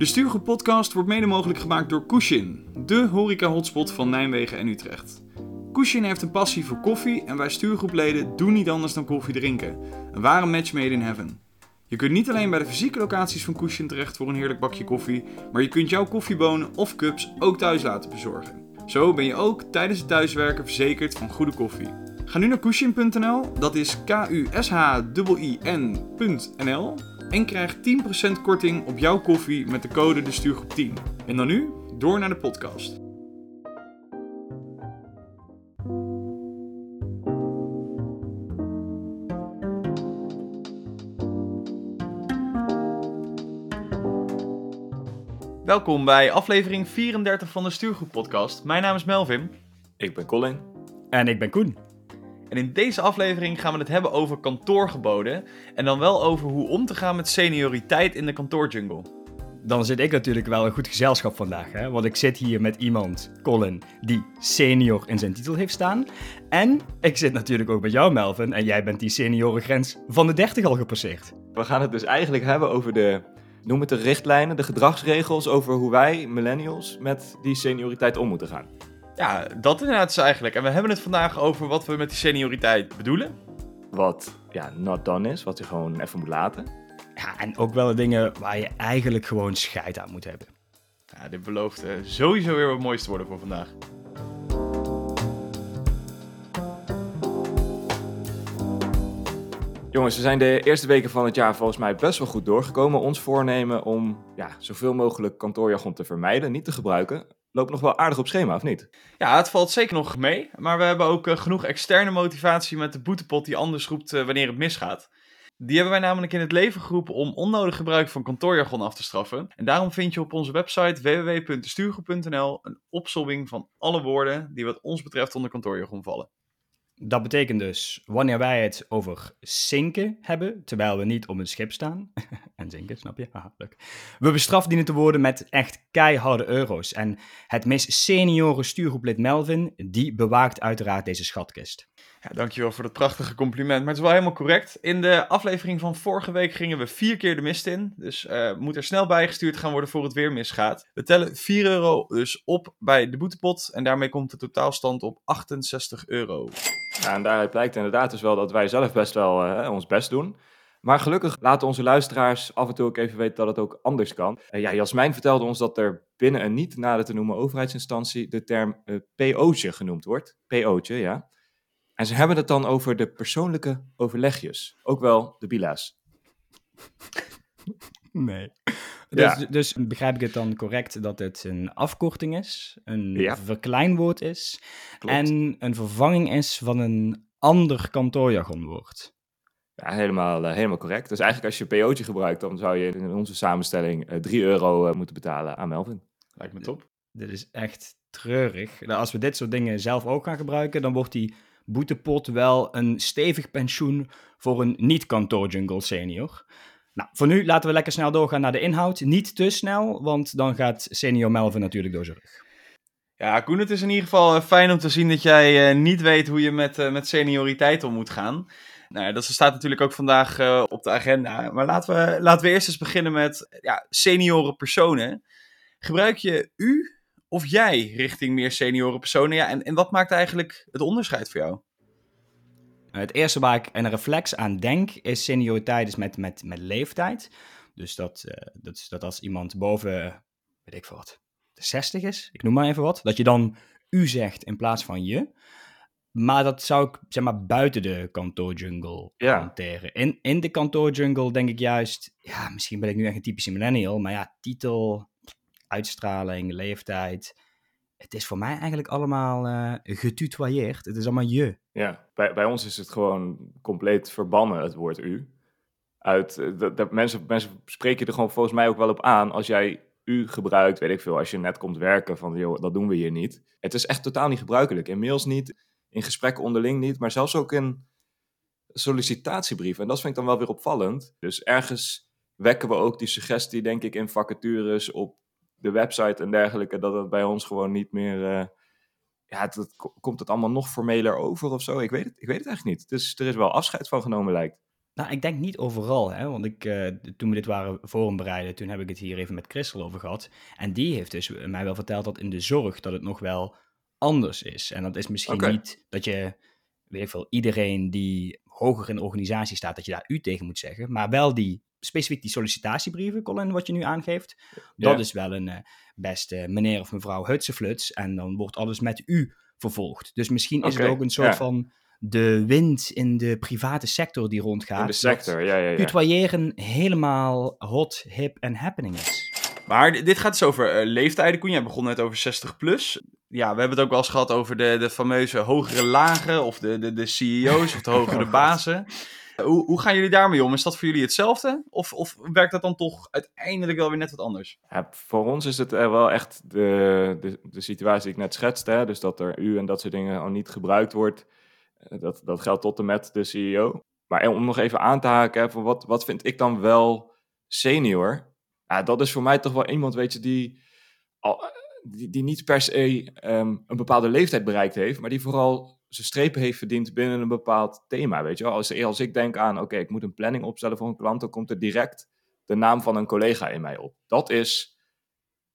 De Stuurgroep podcast wordt mede mogelijk gemaakt door Kushin, de horeca-hotspot van Nijmegen en Utrecht. Kushin heeft een passie voor koffie en wij stuurgroepleden doen niet anders dan koffie drinken. Een ware match made in heaven. Je kunt niet alleen bij de fysieke locaties van Kushin terecht voor een heerlijk bakje koffie, maar je kunt jouw koffiebonen of cups ook thuis laten bezorgen. Zo ben je ook tijdens het thuiswerken verzekerd van goede koffie. Ga nu naar kushin.nl, dat is K-U-S-H-I-N.nl en krijg 10% korting op jouw koffie met de code de stuurgroep 10. En dan nu, door naar de podcast. Welkom bij aflevering 34 van de Stuurgroep podcast. Mijn naam is Melvin. Ik ben Colin. En ik ben Koen. En in deze aflevering gaan we het hebben over kantoorgeboden. En dan wel over hoe om te gaan met senioriteit in de kantoorjungle. Dan zit ik natuurlijk wel een goed gezelschap vandaag, hè? want ik zit hier met iemand, Colin, die senior in zijn titel heeft staan. En ik zit natuurlijk ook met jou, Melvin, en jij bent die seniorengrens van de 30 al gepasseerd. We gaan het dus eigenlijk hebben over de, noem het de richtlijnen, de gedragsregels over hoe wij, millennials, met die senioriteit om moeten gaan. Ja, dat inderdaad is eigenlijk. En we hebben het vandaag over wat we met die senioriteit bedoelen. Wat ja, not done is, wat je gewoon even moet laten. Ja, en ook wel de dingen waar je eigenlijk gewoon scheid aan moet hebben. Ja, dit belooft eh, sowieso weer wat moois te worden voor vandaag. Jongens, we zijn de eerste weken van het jaar volgens mij best wel goed doorgekomen. Ons voornemen om ja, zoveel mogelijk kantoorjargon te vermijden, niet te gebruiken. Loopt nog wel aardig op schema, of niet? Ja, het valt zeker nog mee. Maar we hebben ook eh, genoeg externe motivatie met de boetepot die anders roept eh, wanneer het misgaat. Die hebben wij namelijk in het leven geroepen om onnodig gebruik van kantoorjargon af te straffen. En daarom vind je op onze website www.stuurgroep.nl een opsomming van alle woorden die wat ons betreft onder kantoorjargon vallen. Dat betekent dus, wanneer wij het over zinken hebben, terwijl we niet op een schip staan, en zinken, snap je? Haha, leuk. We bestraft dienen te worden met echt keiharde euro's. En het meest senioren stuurgroeplid Melvin, die bewaakt uiteraard deze schatkist. Ja, dankjewel voor dat prachtige compliment. Maar het is wel helemaal correct. In de aflevering van vorige week gingen we vier keer de mist in. Dus uh, moet er snel bijgestuurd gaan worden voor het weer misgaat. We tellen 4 euro dus op bij de boetepot. En daarmee komt de totaalstand op 68 euro. En daaruit blijkt inderdaad dus wel dat wij zelf best wel uh, ons best doen. Maar gelukkig laten onze luisteraars af en toe ook even weten dat het ook anders kan. Uh, ja, Jasmijn vertelde ons dat er binnen een niet nader te noemen overheidsinstantie de term uh, PO'tje genoemd wordt. PO'tje, ja. En ze hebben het dan over de persoonlijke overlegjes. Ook wel de bila's. Nee. Dus, ja. dus, begrijp ik het dan correct dat het een afkorting is, een ja. verkleinwoord is Klopt. en een vervanging is van een ander kantoorjargonwoord? Ja, helemaal, uh, helemaal correct. Dus eigenlijk als je PO'tje gebruikt, dan zou je in onze samenstelling uh, 3 euro uh, moeten betalen aan Melvin. Lijkt me top. Dit is echt treurig. Nou, als we dit soort dingen zelf ook gaan gebruiken, dan wordt die boetepot wel een stevig pensioen voor een niet-kantoorjungle senior. Nou, voor nu laten we lekker snel doorgaan naar de inhoud. Niet te snel, want dan gaat senior Melvin natuurlijk door zijn rug. Ja, Koen, het is in ieder geval fijn om te zien dat jij uh, niet weet hoe je met, uh, met senioriteit om moet gaan. Nou dat staat natuurlijk ook vandaag op de agenda. Maar laten we, laten we eerst eens beginnen met ja, senioren personen. Gebruik je u of jij richting meer senioren personen? Ja, en, en wat maakt eigenlijk het onderscheid voor jou? Het eerste waar ik een reflex aan denk, is senioriteit is met, met, met leeftijd. Dus dat, uh, dat, is dat als iemand boven, weet ik veel wat, de 60 is, ik noem maar even wat, dat je dan u zegt in plaats van je. Maar dat zou ik, zeg maar, buiten de kantoorjungle ja. hanteren. In, in de kantoorjungle denk ik juist, ja, misschien ben ik nu echt een typische millennial, maar ja, titel, uitstraling, leeftijd. Het is voor mij eigenlijk allemaal uh. Het is allemaal je. Ja, bij, bij ons is het gewoon compleet verbannen, het woord u. Uit, dat, dat mensen, mensen spreken er gewoon volgens mij ook wel op aan als jij u gebruikt, weet ik veel, als je net komt werken, van joh, dat doen we hier niet. Het is echt totaal niet gebruikelijk. In mails niet, in gesprekken onderling niet, maar zelfs ook in sollicitatiebrieven. En dat vind ik dan wel weer opvallend. Dus ergens wekken we ook die suggestie, denk ik, in vacatures op de website en dergelijke, dat het bij ons gewoon niet meer. Uh, ja, het, komt het allemaal nog formeler over of zo? Ik weet het, ik weet het eigenlijk niet. Dus er is wel afscheid van genomen, lijkt. Nou, ik denk niet overal, hè? want ik, uh, toen we dit waren vormbereiden, toen heb ik het hier even met Christel over gehad. En die heeft dus mij wel verteld dat in de zorg dat het nog wel anders is. En dat is misschien okay. niet dat je, weet ik veel, iedereen die hoger in de organisatie staat, dat je daar u tegen moet zeggen. Maar wel die, specifiek die sollicitatiebrieven, Colin, wat je nu aangeeft. Dat is wel een uh, beste meneer of mevrouw Hutsefluts. En dan wordt alles met u vervolgd. Dus misschien is het ook een soort ja. van de wind in de private sector die rondgaat. In de sector, ja, ja, ja. Tutoyeren helemaal hot, hip en happening is. Maar dit gaat dus over uh, leeftijden, Koen. Jij begon net over 60 plus. Ja, we hebben het ook wel eens gehad over de, de fameuze hogere lagen, of de, de, de CEO's, of de hogere Oh, bazen. Hoe, hoe gaan jullie daarmee om? Is dat voor jullie hetzelfde? Of, of werkt dat dan toch uiteindelijk wel weer net wat anders? Ja, voor ons is het er wel echt de, de, de situatie die ik net schetste. Hè? Dus dat er u en dat soort dingen al niet gebruikt wordt. Eh, Dat, dat geldt tot en met de CEO. Maar om nog even aan te haken, van wat, wat vind ik dan wel senior? Ja, dat is voor mij toch wel iemand, weet je, die, al, die, die niet per se ehm, een bepaalde leeftijd bereikt heeft, maar die vooral zijn strepen heeft verdiend binnen een bepaald thema, weet je wel. Als, als ik denk aan, oké, ik moet een planning opstellen voor een klant, dan komt er direct de naam van een collega in mij op. Dat is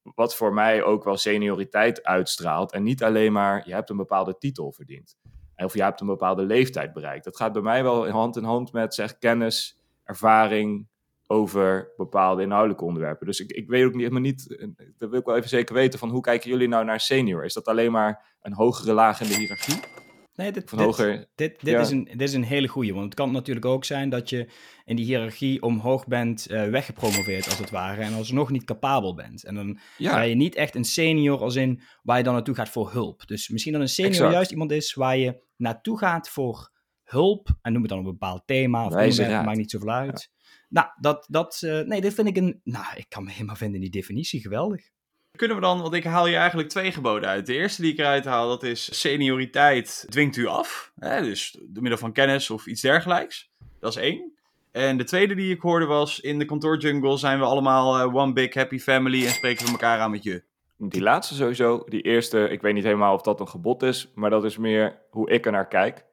wat voor mij ook wel senioriteit uitstraalt. En niet alleen maar, je hebt een bepaalde titel verdiend. Of je hebt een bepaalde leeftijd bereikt. Dat gaat bij mij wel hand in hand met zeg, kennis, ervaring over bepaalde inhoudelijke onderwerpen. Dus ik, ik weet ook niet, helemaal niet, dat wil ik wel even zeker weten, van hoe kijken jullie nou naar senior? Is dat alleen maar een hogere laag in de hiërarchie? Nee, dit, Van dit, hoger, dit, dit, ja. is een, dit is een hele goeie. Want het kan natuurlijk ook zijn dat je in die hiërarchie omhoog bent eh, weggepromoveerd, als het ware. En alsnog niet capabel bent. En dan ja, ben je niet echt een senior als in waar je dan naartoe gaat voor hulp. Dus misschien dat een senior Exact. juist iemand is waar je naartoe gaat voor hulp. En noem het dan een bepaald thema of onderwerp, maakt niet zoveel uit. Nou, dat, dat, eh, nee, dit vind ik een, nou, ik kan me helemaal vinden in die definitie, geweldig. Kunnen we dan, want ik haal hier eigenlijk twee geboden uit. De eerste die ik eruit haal, dat is senioriteit dwingt u af. Hè? Dus door middel van kennis of iets dergelijks. Dat is één. En de tweede die ik hoorde was, in de kantoorjungle zijn we allemaal eh, one big happy family en spreken we elkaar aan met je. die laatste sowieso. Die eerste, ik weet niet helemaal of dat een gebod is, maar dat is meer hoe ik er naar kijk.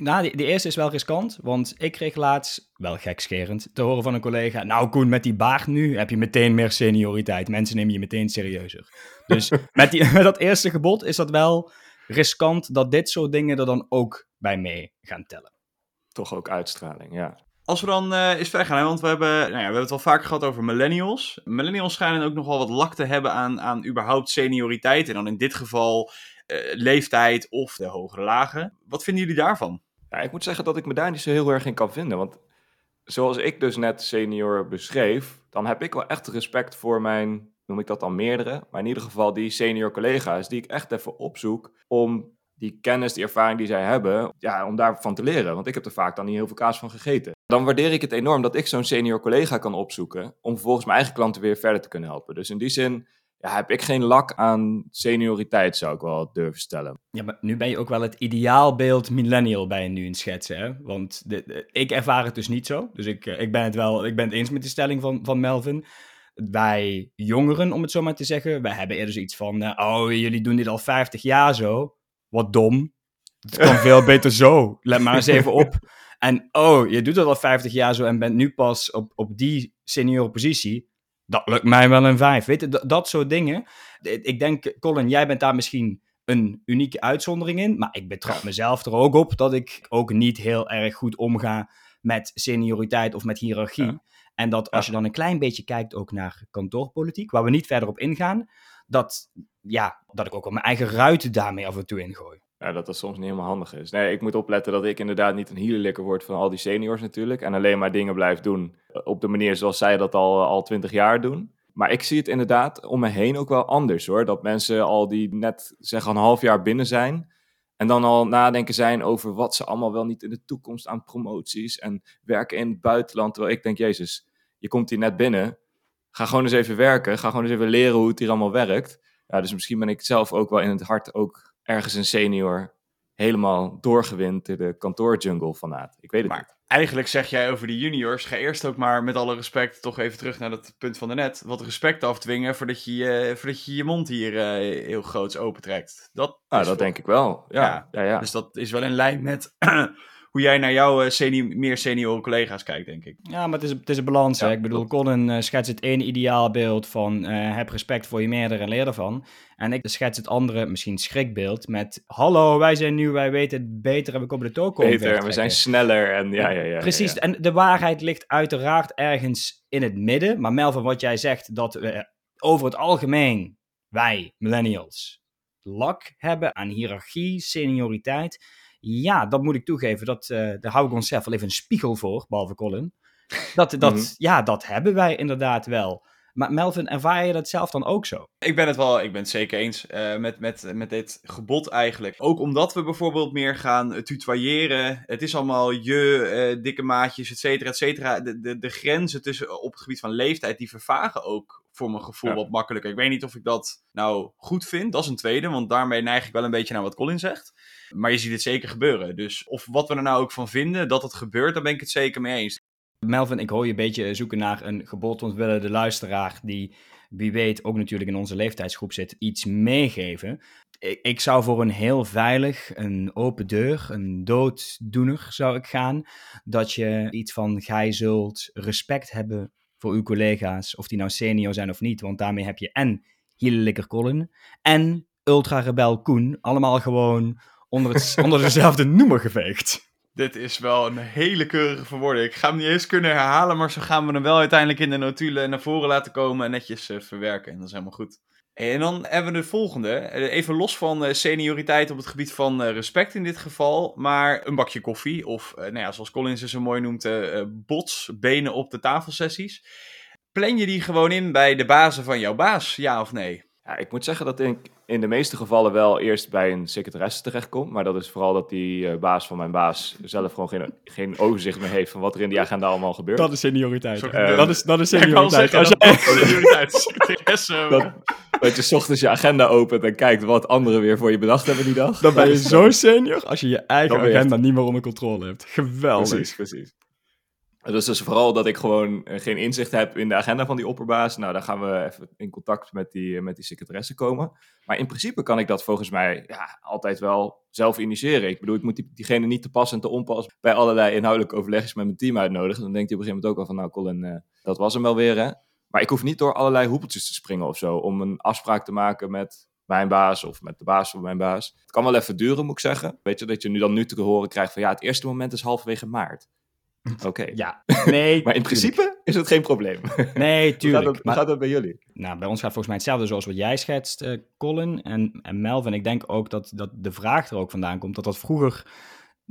Nou, die, die eerste is wel riskant, want ik kreeg laatst, wel gekscherend, te horen van een collega... Nou Koen, met die baard nu heb je meteen meer senioriteit. Mensen nemen je meteen serieuzer. Dus met, die, met dat eerste gebod is dat wel riskant dat dit soort dingen er dan ook bij mee gaan tellen. Toch ook uitstraling, ja. Als we dan eh, eens verder gaan, hè, want we hebben, nou ja, we hebben het wel vaker gehad over millennials. Millennials schijnen ook nogal wat lak te hebben aan, aan überhaupt senioriteit. En dan in dit geval eh, leeftijd of de hogere lagen. Wat vinden jullie daarvan? Ja, ik moet zeggen dat ik me daar niet zo heel erg in kan vinden. Want zoals ik dus net senior beschreef, dan heb ik wel echt respect voor mijn, noem ik dat dan meerdere, maar in ieder geval die senior collega's, die ik echt even opzoek om die kennis, die ervaring die zij hebben, ja, om daarvan te leren. Want ik heb er vaak dan niet heel veel kaas van gegeten. Dan waardeer ik het enorm dat ik zo'n senior collega kan opzoeken om vervolgens mijn eigen klanten weer verder te kunnen helpen. Dus in die zin ja, heb ik geen lak aan senioriteit, zou ik wel durven stellen. Ja, maar nu ben je ook wel het ideaalbeeld millennial bij je nu in schetsen, hè? Want de, de- ik ervaar het dus niet zo. Dus ik, eh, ik ben het wel, ik ben het eens met de stelling van, van Melvin. Wij jongeren, om het zo maar te zeggen, wij hebben eerder zoiets van, eh, oh, jullie doen dit al 50 jaar zo. Wat dom. Het kan veel beter zo. Let maar eens even op. En oh, je doet het al 50 jaar zo en bent nu pas op, op die seniorenpositie. Dat lukt mij wel een vijf. Weet je, dat, dat soort dingen. Ik denk, Colin, jij bent daar misschien een unieke uitzondering in. Maar ik betrap mezelf er ook op dat ik ook niet heel erg goed omga met senioriteit of met hiërarchie. Ja. En dat als je dan een klein beetje kijkt ook naar kantoorpolitiek, waar we niet verder op ingaan, dat, ja, dat ik ook wel mijn eigen ruiten daarmee af en toe ingooi. Ja, dat dat soms niet helemaal handig is. Nee, ik moet opletten dat ik inderdaad niet een hielenlikker word van al die seniors natuurlijk. En alleen maar dingen blijf doen op de manier zoals zij dat al, al twintig jaar doen. Maar ik zie het inderdaad om me heen ook wel anders hoor. Dat mensen al die net zeg een half jaar binnen zijn. En dan al nadenken zijn over wat ze allemaal wel niet in de toekomst aan promoties en werken in het buitenland. Terwijl ik denk, Jezus, je komt hier net binnen. Ga gewoon eens even werken. Ga gewoon eens even leren hoe het hier allemaal werkt. Ja, dus misschien ben ik zelf ook wel in het hart ook ergens een senior helemaal doorgewind in de kantoorjungle fanaat. Ik weet het Maar niet. eigenlijk zeg jij over de juniors, ga eerst ook maar met alle respect toch even terug naar dat punt van daarnet. Wat respect afdwingen voordat je je, voordat je, je mond hier eh, heel groots opentrekt. Dat is dat voor- denk ik wel. Ja, ja, ja. Dus dat is wel in lijn met hoe jij naar jouw eh, meer senioren collega's kijkt, denk ik. Ja, maar het is, het is een balans. Ja, ik bedoel. Colin eh, schetst het ene ideaalbeeld van eh, heb respect voor je meerdere en leer ervan. En ik schets het andere, misschien schrikbeeld, met hallo, wij zijn nu, wij weten het beter en we komen de toko Beter, en we zijn sneller en ja, ja, ja. Precies, ja. en de waarheid ligt uiteraard ergens in het midden. Maar Melvin, wat jij zegt, dat we over het algemeen, wij, millennials, lak hebben aan hiërarchie, senioriteit. Ja, dat moet ik toegeven, dat, eh, daar hou ik onszelf wel even een spiegel voor, behalve Colin. Dat, dat, Mhm. Ja, dat hebben wij inderdaad wel. Maar Melvin, ervaar je dat zelf dan ook zo? Ik ben het wel, ik ben het zeker eens eh, met, met, met dit gebod eigenlijk. Ook omdat we bijvoorbeeld meer gaan eh, tutoyeren. Het is allemaal je, eh, dikke maatjes, et cetera, et cetera. De, de, de grenzen tussen op het gebied van leeftijd, die vervagen ook voor mijn gevoel Ja. wat makkelijker. Ik weet niet of ik dat nou goed vind, dat is een tweede. Want daarmee neig ik wel een beetje naar wat Colin zegt. Maar je ziet het zeker gebeuren. Dus of wat we er nou ook van vinden, dat het gebeurt, daar ben ik het zeker mee eens. Melvin, ik hoor je een beetje zoeken naar een gebod, want we willen de luisteraar die, wie weet, ook natuurlijk in onze leeftijdsgroep zit, iets meegeven. Ik, ik zou voor een heel veilig, een open deur, een dooddoener zou ik gaan. Dat je iets van, gij zult respect hebben voor uw collega's, of die nou senior zijn of niet, want daarmee heb je en Hielelikker Colin en Ultra Rebel Koen, allemaal gewoon onder, het, onder dezelfde noemer geveegd. Dit is wel een hele keurige verwoording. Ik ga hem niet eens kunnen herhalen, maar zo gaan we hem wel uiteindelijk in de notulen naar voren laten komen en netjes eh, verwerken. En dat is helemaal goed. En dan hebben we de volgende. Eh, Even los van eh, senioriteit op het gebied van respect in dit geval. Maar een bakje koffie. Of nou ja, zoals Colin ze zo mooi noemt, bots, benen op de tafelsessies. Plan je die gewoon in bij de bazen van jouw baas? Ja of nee? Ja, ik moet zeggen dat ik in de meeste gevallen wel eerst bij een secretaresse terechtkom. Maar dat is vooral dat die eh, baas van mijn baas zelf gewoon geen, geen overzicht meer heeft van wat er in die agenda allemaal gebeurt. Dat is senioriteit. Eh, dat, is, dat is senioriteit. Als dat senioriteit. Secretaresse. Dat, dat je 's ochtends je agenda opent en kijkt wat anderen weer voor je bedacht hebben die dag. Dan ben je zo senior als je je eigen je agenda niet meer onder controle hebt. Geweldig. Precies, precies. Dus, dus vooral dat ik gewoon eh, geen inzicht heb in de agenda van die opperbaas. Nou, dan gaan we even in contact met die, eh, met die secretaresse komen. Maar in principe kan ik dat volgens mij ja, altijd wel zelf initiëren. Ik bedoel, ik moet die, diegene niet te pas en te onpas bij allerlei inhoudelijke overlegjes met mijn team uitnodigen. Dan denkt hij op een gegeven moment ook al van, nou Colin, eh, dat was hem wel weer hè. Maar ik hoef niet door allerlei hoepeltjes te springen of zo om een afspraak te maken met mijn baas of met de baas van mijn baas. Het kan wel even duren, moet ik zeggen. Weet je, dat je nu dan nu te horen krijgt van ja, het eerste moment is halverwege maart. Oké. Ja, nee. Maar in principe is het geen probleem. tuurlijk. Nee, Hoe gaat, tuurlijk. dat, hoe Maar gaat dat bij jullie? nou, bij ons gaat volgens mij hetzelfde zoals wat jij schetst, eh, Colin en, en Melvin. Ik denk ook dat, dat de vraag er ook vandaan komt dat dat vroeger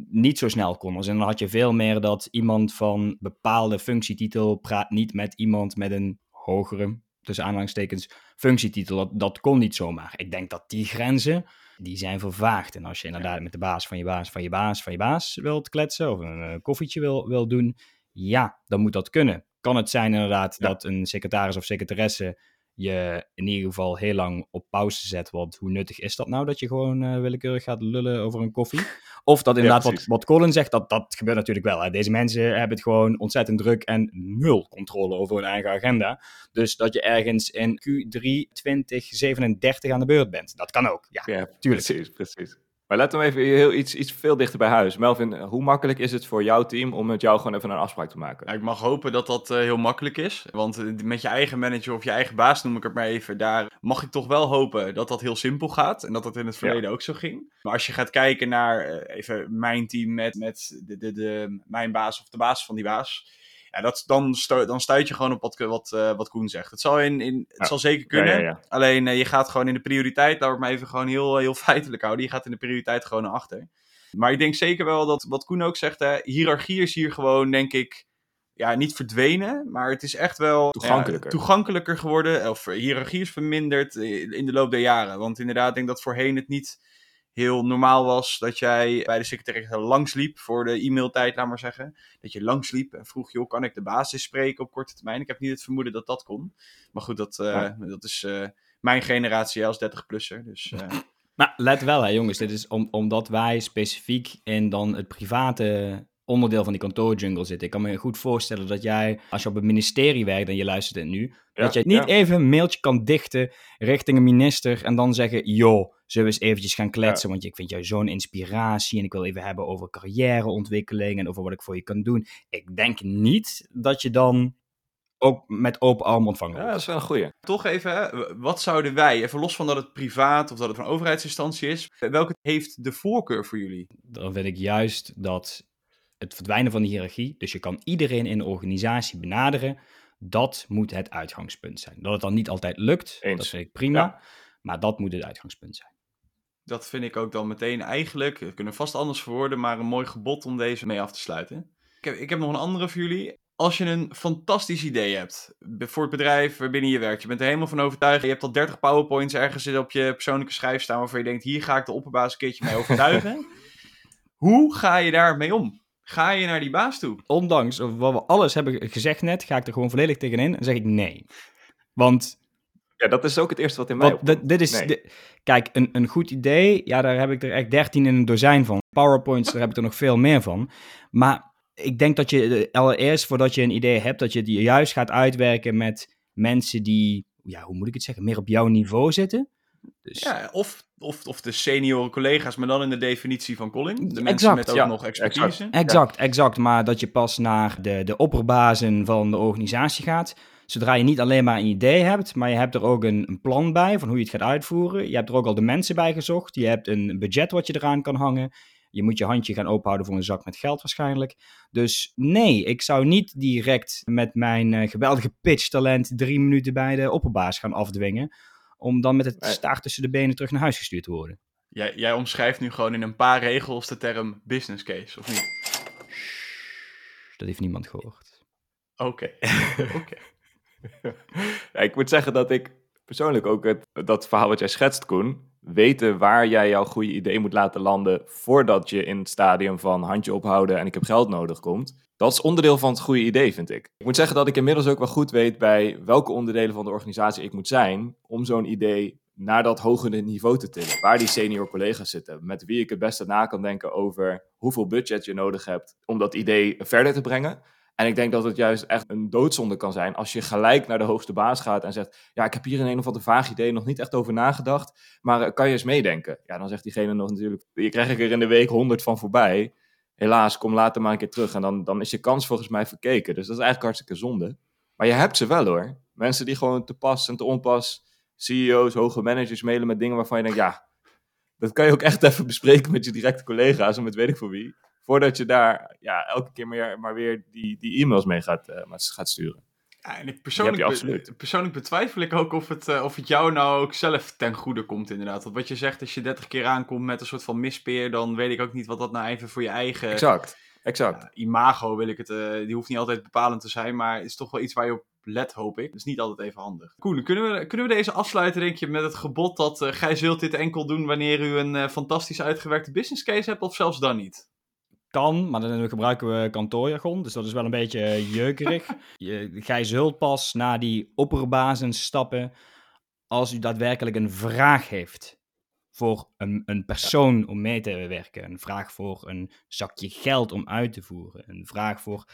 niet zo snel kon. Dus en dan had je veel meer dat iemand van bepaalde functietitel praat niet met iemand met een hogere, tussen aanhalingstekens, functietitel. Dat, dat kon niet zomaar. Ik denk dat die grenzen, die zijn vervaagd. En als je inderdaad met de baas van je baas van je baas van je baas wilt kletsen of een eh, koffietje wil, wil doen, ja, dan moet dat kunnen. Kan het zijn inderdaad Ja. dat een secretaris of secretaresse je in ieder geval heel lang op pauze zet. Want hoe nuttig is dat nou dat je gewoon eh, willekeurig gaat lullen over een koffie? Of dat inderdaad, wat, wat Colin zegt, dat, dat gebeurt natuurlijk wel. Hè. Deze mensen hebben het gewoon ontzettend druk en nul controle over hun eigen agenda. Dus dat je ergens in Q3 2037 aan de beurt bent. Dat kan ook, ja. Ja, tuurlijk. Precies, precies. Maar laten we even heel iets, iets veel dichter bij huis. Melvin, hoe makkelijk is het voor jouw team om met jou gewoon even een afspraak te maken? Ik mag hopen dat dat eh, heel makkelijk is. Want eh, met je eigen manager of je eigen baas, noem ik het maar even, daar mag ik toch wel hopen dat dat heel simpel gaat. En dat dat in het verleden ook zo ging. Maar als je gaat kijken naar eh, even mijn team met, met de, de, de, mijn baas of de baas van die baas. Ja, dat, dan, stu dan stuit je gewoon op wat, wat, eh, wat Koen zegt. Het zal, in, in, het Ja. zal zeker kunnen. Ja. Alleen eh, je gaat gewoon in de prioriteit, laat ik maar even gewoon heel, heel feitelijk houden. Je gaat in de prioriteit gewoon naar achter. Maar ik denk zeker wel dat, wat Koen ook zegt, hè, hiërarchie is hier gewoon, denk ik, ja, niet verdwenen. Maar het is echt wel Toegankelijker. ja, toegankelijker geworden. Of eh, hiërarchie is verminderd eh, in de loop der jaren. Want inderdaad, ik denk dat voorheen het niet heel normaal was dat jij bij de secretaresse langsliep voor de e-mailtijd, laat maar zeggen. Dat je langsliep en vroeg, joh, kan ik de basis spreken op korte termijn? Ik heb niet het vermoeden dat dat kon. Maar goed, dat, eh, Ja. dat is eh, mijn generatie als 30-plusser. Dus eh, Maar let wel, hè, jongens, dit is om, omdat wij specifiek in dan het private onderdeel van die kantoorjungle zitten. Ik kan me goed voorstellen dat jij, als je op het ministerie werkt en je luistert het nu, Ja, dat jij niet ja. even een mailtje kan dichten richting een minister en dan zeggen, joh, Zullen we eens eventjes gaan kletsen, want ik vind jou zo'n inspiratie en ik wil even hebben over carrièreontwikkeling en over wat ik voor je kan doen. Ik denk niet dat je dan ook met open arm ontvangen Ja, dat is wel een goeie. Toch even, hè, wat zouden wij, even los van dat het privaat of dat het een overheidsinstantie is, welke heeft de voorkeur voor jullie? Dan vind ik juist dat het verdwijnen van de hiërarchie, dus je kan iedereen in de organisatie benaderen, dat moet het uitgangspunt zijn. Dat het dan niet altijd lukt, Eens. dat vind ik prima, Ja. maar dat moet het uitgangspunt zijn. Dat vind ik ook dan meteen eigenlijk, we kunnen vast anders verwoorden, maar een mooi gebod om deze mee af te sluiten. Ik heb, ik heb nog een andere voor jullie. Als je een fantastisch idee hebt voor het bedrijf waarbinnen je werkt, je bent er helemaal van overtuigd, je hebt al 30 powerpoints ergens op je persoonlijke schijf staan waarvan je denkt, hier ga ik de opperbaas een keertje mee overtuigen. Hoe ga je daarmee om? Ga je naar die baas toe? Ondanks wat we alles hebben gezegd net, ga ik er gewoon volledig tegenin en zeg ik nee. Want Ja, dat is ook het eerste wat in mij dit, dit is, Nee. kijk, een, een goed idee, ja, daar heb ik er echt 13 in een dozijn van. PowerPoints, daar heb ik er nog veel meer van. Maar ik denk dat je allereerst, voordat je een idee hebt, dat je het juist gaat uitwerken met mensen die, ja, hoe moet ik het zeggen, meer op jouw niveau zitten. Dus Ja, of, of, of de senior collega's, maar dan in de definitie van Colin. De mensen Exact, met ook ja, nog expertise. exact. Exact, exact. Maar dat je pas naar de, de opperbazen van de organisatie gaat. Zodra je niet alleen maar een idee hebt, maar je hebt er ook een, een plan bij van hoe je het gaat uitvoeren. Je hebt er ook al de mensen bij gezocht. Je hebt een budget wat je eraan kan hangen. Je moet je handje gaan openhouden voor een zak met geld waarschijnlijk. Dus nee, ik zou niet direct met mijn eh, geweldige pitchtalent drie minuten bij de opperbaas gaan afdwingen. Om dan met het Nee. staart tussen de benen terug naar huis gestuurd te worden. Jij, jij omschrijft nu gewoon in een paar regels de term business case, of niet? Dat heeft niemand gehoord. Oké. Oké. Ik moet zeggen dat ik persoonlijk ook het, dat verhaal wat jij schetst, Koen, weten waar jij jouw goede idee moet laten landen voordat je in het stadium van handje ophouden en ik heb geld nodig komt. Dat is onderdeel van het goede idee, vind ik. Ik moet zeggen dat ik inmiddels ook wel goed weet bij welke onderdelen van de organisatie ik moet zijn om zo'n idee naar dat hogere niveau te tillen. Waar die senior collega's zitten, met wie ik het beste na kan denken over hoeveel budget je nodig hebt om dat idee verder te brengen. En ik denk dat het juist echt een doodzonde kan zijn als je gelijk naar de hoogste baas gaat en zegt: Ja, ik heb hier een een of ander vaag idee, nog niet echt over nagedacht, maar eh, kan je eens meedenken? Ja, dan zegt diegene nog natuurlijk: Je krijg ik er in de week honderd van voorbij. Helaas, kom later maar een keer terug. En dan, dan is je kans volgens mij verkeken. Dus dat is eigenlijk hartstikke zonde. Maar je hebt ze wel hoor. Mensen die gewoon te pas en te onpas, CEO's, hoge managers mailen met dingen waarvan je denkt: Ja, dat kan je ook echt even bespreken met je directe collega's en met weet ik voor wie. Voordat je daar ja, elke keer maar, maar weer die, die e-mails mee gaat, eh, maar gaat sturen. Ja, en ik persoonlijk, be- persoonlijk betwijfel ik ook of het, eh, of het jou nou ook zelf ten goede komt, inderdaad. Want wat je zegt, als je 30 keer aankomt met een soort van mispeer, dan weet ik ook niet wat dat nou even voor je eigen Exact, exact. ja, imago wil ik het. eh, die hoeft niet altijd bepalend te zijn, maar het is toch wel iets waar je op let, hoop ik. Dus niet altijd even handig. Koen, kunnen we, kunnen we deze afsluiten, denk je, met het gebod dat eh, gij zult dit enkel doen wanneer u een eh, fantastisch uitgewerkte business case hebt, of zelfs dan niet? Kan, maar dan gebruiken we kantoorjargon, dus dat is wel een beetje jeukerig. Je, gij zult pas naar die opperbazen stappen als u daadwerkelijk een vraag heeft voor een, een persoon om mee te werken. Een vraag voor een zakje geld om uit te voeren. Een vraag voor,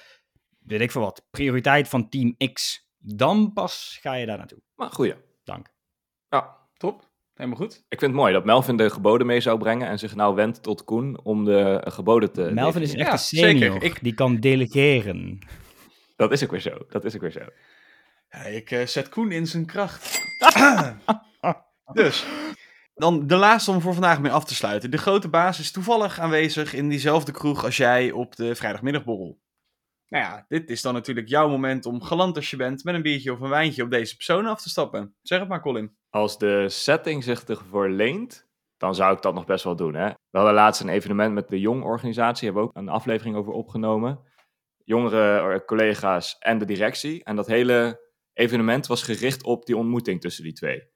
weet ik veel wat, prioriteit van team X. Dan pas ga je daar naartoe. Maar goeie. Dank. Ja, Top, helemaal goed. ik vind het mooi dat Melvin de geboden mee zou brengen en zich nou wendt tot Koen om de geboden te... Melvin is echt Ja, een zeker. senior. Ik- Die kan delegeren. Dat is ook weer zo, dat is ook weer zo. Ja, ik eh, zet Koen in zijn kracht. dus, dan de laatste om voor vandaag mee af te sluiten. De grote baas is toevallig aanwezig in diezelfde kroeg als jij op de vrijdagmiddagborrel. Nou ja, dit is dan natuurlijk jouw moment om galant als je bent met een biertje of een wijntje op deze persoon af te stappen. Zeg het maar, Colin. Als de setting zich ervoor leent, dan zou ik dat nog best wel doen. Hè? We hadden laatst een evenement met de Jong-organisatie, hebben we ook een aflevering over opgenomen. Jongere eh, collega's en de directie. En dat hele evenement was gericht op die ontmoeting tussen die twee.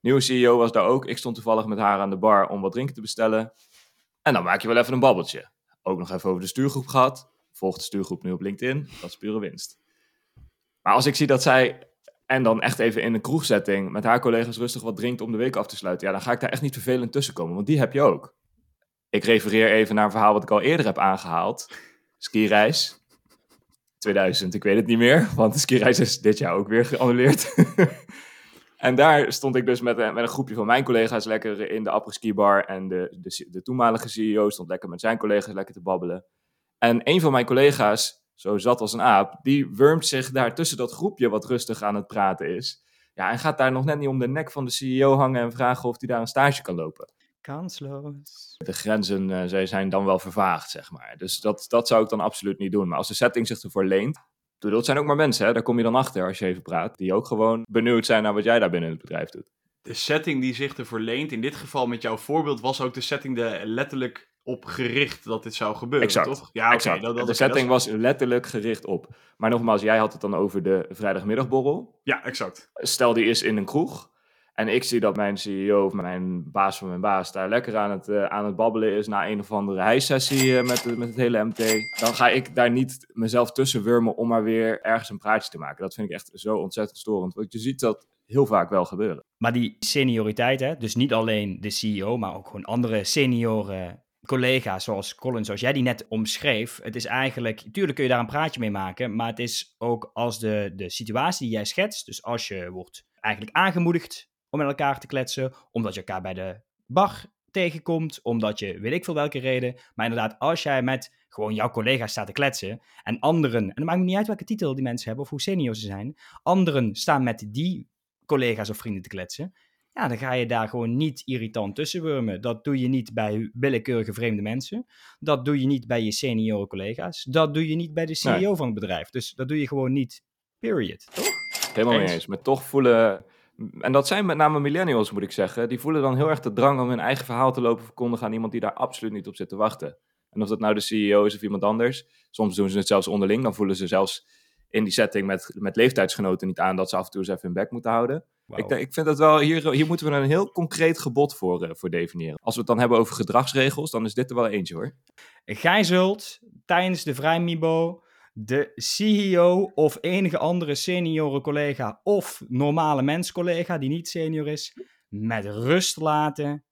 Nieuwe CEO was daar ook. Ik stond toevallig met haar aan de bar om wat drinken te bestellen. En dan maak je wel even een babbeltje. Ook nog even over de stuurgroep gehad. Volg de stuurgroep nu op LinkedIn. Dat is pure winst. Maar als ik zie dat zij en dan echt even in een kroegsetting met haar collega's rustig wat drinkt om de week af te sluiten. Ja, dan ga ik daar echt niet vervelend tussen komen, want die heb je ook. Ik refereer even naar een verhaal wat ik al eerder heb aangehaald. Skireis. 2000, ik weet het niet meer, want de skireis is dit jaar ook weer geannuleerd. En daar stond ik dus met, een- met een groepje van mijn collega's lekker in de apres-ski bar. En de, de, de toenmalige CEO stond lekker met zijn collega's lekker te babbelen. En een van mijn collega's, zo zat als een aap, die wurmt zich daar tussen dat groepje wat rustig aan het praten is. Ja, en gaat daar nog net niet om de nek van de CEO hangen en vragen of hij daar een stage kan lopen. Kansloos. De grenzen eh, zij zijn dan wel vervaagd, zeg maar. Dus dat, dat zou ik dan absoluut niet doen. Maar als de setting zich ervoor leent. Het zijn ook maar mensen, hè? daar kom je dan achter als je even praat. Die ook gewoon benieuwd zijn naar wat jij daar binnen het bedrijf doet. De setting die zich ervoor leent, in dit geval met jouw voorbeeld, was ook de setting er letterlijk op gericht dat dit zou gebeuren, Exact. toch? Ja, oké. Exact. dat, dat, de setting dat is- was letterlijk gericht op. Maar nogmaals, jij had het dan over de vrijdagmiddagborrel. Ja, exact. Stel, die is in een kroeg. En ik zie dat mijn CEO of mijn baas van mijn baas daar lekker aan het, eh, aan het babbelen is na een of andere hijsessie eh, met, de- met het hele MT. Dan ga ik daar niet mezelf tussen wurmen om maar weer ergens een praatje te maken. Dat vind ik echt zo ontzettend storend. Want je ziet dat heel vaak wel gebeuren. Maar die senioriteit, hè, dus niet alleen de CEO, maar ook gewoon andere senioren collega's, zoals Colin, zoals jij die net omschreef. Het is eigenlijk, natuurlijk kun je daar een praatje mee maken, maar het is ook als de, de situatie die jij schetst, dus als je wordt eigenlijk aangemoedigd om met elkaar te kletsen, omdat je elkaar bij de bar tegenkomt, omdat je weet ik veel welke reden, maar inderdaad, als jij met gewoon jouw collega's staat te kletsen en anderen, en het maakt me niet uit welke titel die mensen hebben of hoe senior ze zijn, anderen staan met die collega's of vrienden te kletsen, ja, dan ga je daar gewoon niet irritant tussen wurmen. Dat doe je niet bij willekeurige vreemde mensen. Dat doe je niet bij je senioren collega's. Dat doe je niet bij de CEO Nee. van het bedrijf. Dus dat doe je gewoon niet. Period. Toch? Helemaal mee eens. Maar toch voelen. En dat zijn met name millennials, moet ik zeggen. Die voelen dan heel erg de drang om hun eigen verhaal te lopen verkondigen aan iemand die daar absoluut niet op zit te wachten. En of dat nou de CEO is of iemand anders. Soms doen ze het zelfs onderling. Dan voelen ze zelfs in die setting met, met leeftijdsgenoten niet aan dat ze af en toe eens even hun bek moeten houden. Ik, ik vind dat wel, hier, hier moeten we een heel concreet gebod voor, eh, voor definiëren. Als we het dan hebben over gedragsregels, dan is dit er wel eentje hoor. Gij zult tijdens de Vrijmibo de CEO of enige andere senioren collega of normale menscollega die niet senior is, met rust laten,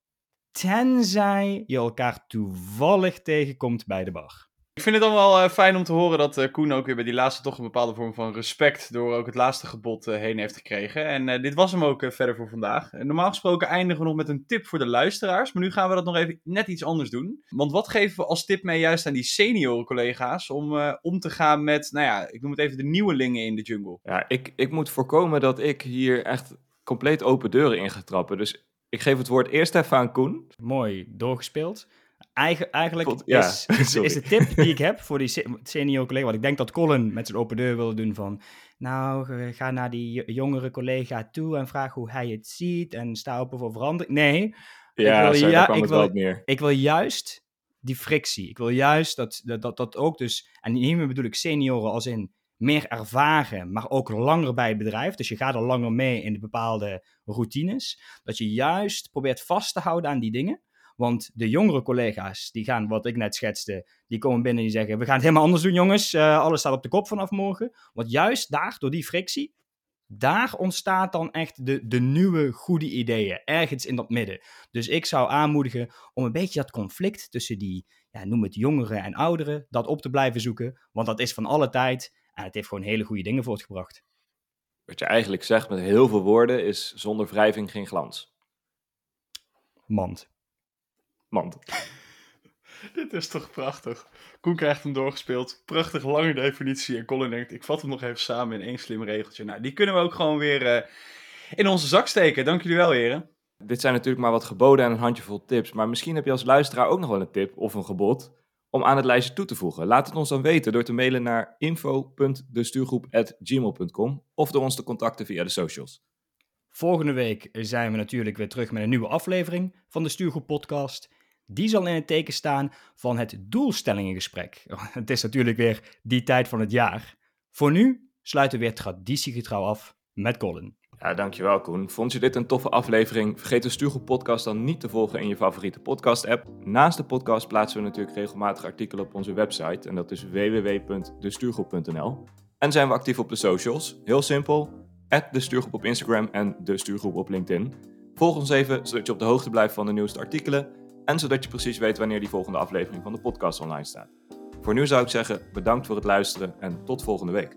tenzij je elkaar toevallig tegenkomt bij de bar. Ik vind het dan wel eh, fijn om te horen dat eh, Koen ook weer bij die laatste toch een bepaalde vorm van respect door ook het laatste gebod eh, heen heeft gekregen. En eh, dit was hem ook verder voor vandaag. En normaal gesproken eindigen we nog met een tip voor de luisteraars, maar nu gaan we dat nog even net iets anders doen. Want wat geven we als tip mee juist aan die senioren collega's om eh, om te gaan met, nou ja, ik noem het even de nieuwelingen in de jungle. Ja, ik, ik moet voorkomen dat ik hier echt compleet open deuren in ga trappen. Dus ik geef het woord eerst even aan Koen. Mooi doorgespeeld. Eigen, eigenlijk ja, is, is, sorry. is de tip die ik heb voor die se- senior collega, want ik denk dat Colin met zijn open deur wilde doen van, nou, ga naar die jo- jongere collega toe en vraag hoe hij het ziet en sta open voor verandering. Nee, Ja, wil- ja, ik wil- ik wil juist die frictie. Ik wil juist dat dat, dat, dat ook dus, en hiermee bedoel ik senioren als in meer ervaren, maar ook langer bij het bedrijf. Dus je gaat al langer mee in de bepaalde routines. Dat je juist probeert vast te houden aan die dingen. Want de jongere collega's, die gaan, wat ik net schetste, die komen binnen en die zeggen, we gaan het helemaal anders doen jongens, Eh, alles staat op de kop vanaf morgen. Want juist daar, door die frictie, daar ontstaat dan echt de, de nieuwe goede ideeën, ergens in dat midden. Dus ik zou aanmoedigen om een beetje dat conflict tussen die, ja, noem het jongeren en ouderen, dat op te blijven zoeken. Want dat is van alle tijd en het heeft gewoon hele goede dingen voortgebracht. Wat je eigenlijk zegt met heel veel woorden is zonder wrijving geen glans. Mand. Want Dit is toch prachtig. Koen krijgt hem doorgespeeld. Prachtig lange definitie. En Colin denkt, ik vat hem nog even samen in één slim regeltje. Nou, die kunnen we ook gewoon weer eh, in onze zak steken. Dank jullie wel, heren. dit zijn natuurlijk maar wat geboden en een handjevol tips. Maar misschien heb je als luisteraar ook nog wel een tip of een gebod om aan het lijstje toe te voegen. Laat het ons dan weten door te mailen naar info.destuurgroep.gmail.com of door ons te contacten via de socials. Volgende week zijn we natuurlijk weer terug met een nieuwe aflevering van de Stuurgroep Podcast. Die zal in het teken staan van het doelstellingengesprek. Het is natuurlijk weer die tijd van het jaar. Voor nu sluiten we weer traditiegetrouw af met Colin. Ja, dankjewel Koen. Vond je dit een toffe aflevering? Vergeet de Stuurgroep podcast dan niet te volgen in je favoriete podcast app. Naast de podcast plaatsen we natuurlijk regelmatig artikelen op onze website. En dat is www.destuurgroep.nl. En zijn we actief op de socials. Heel simpel. De Stuurgroep op Instagram en De Stuurgroep op LinkedIn. Volg ons even, zodat je op de hoogte blijft van de nieuwste artikelen. En zodat je precies weet wanneer die volgende aflevering van de podcast online staat. Voor nu zou ik zeggen, bedankt voor het luisteren en tot volgende week.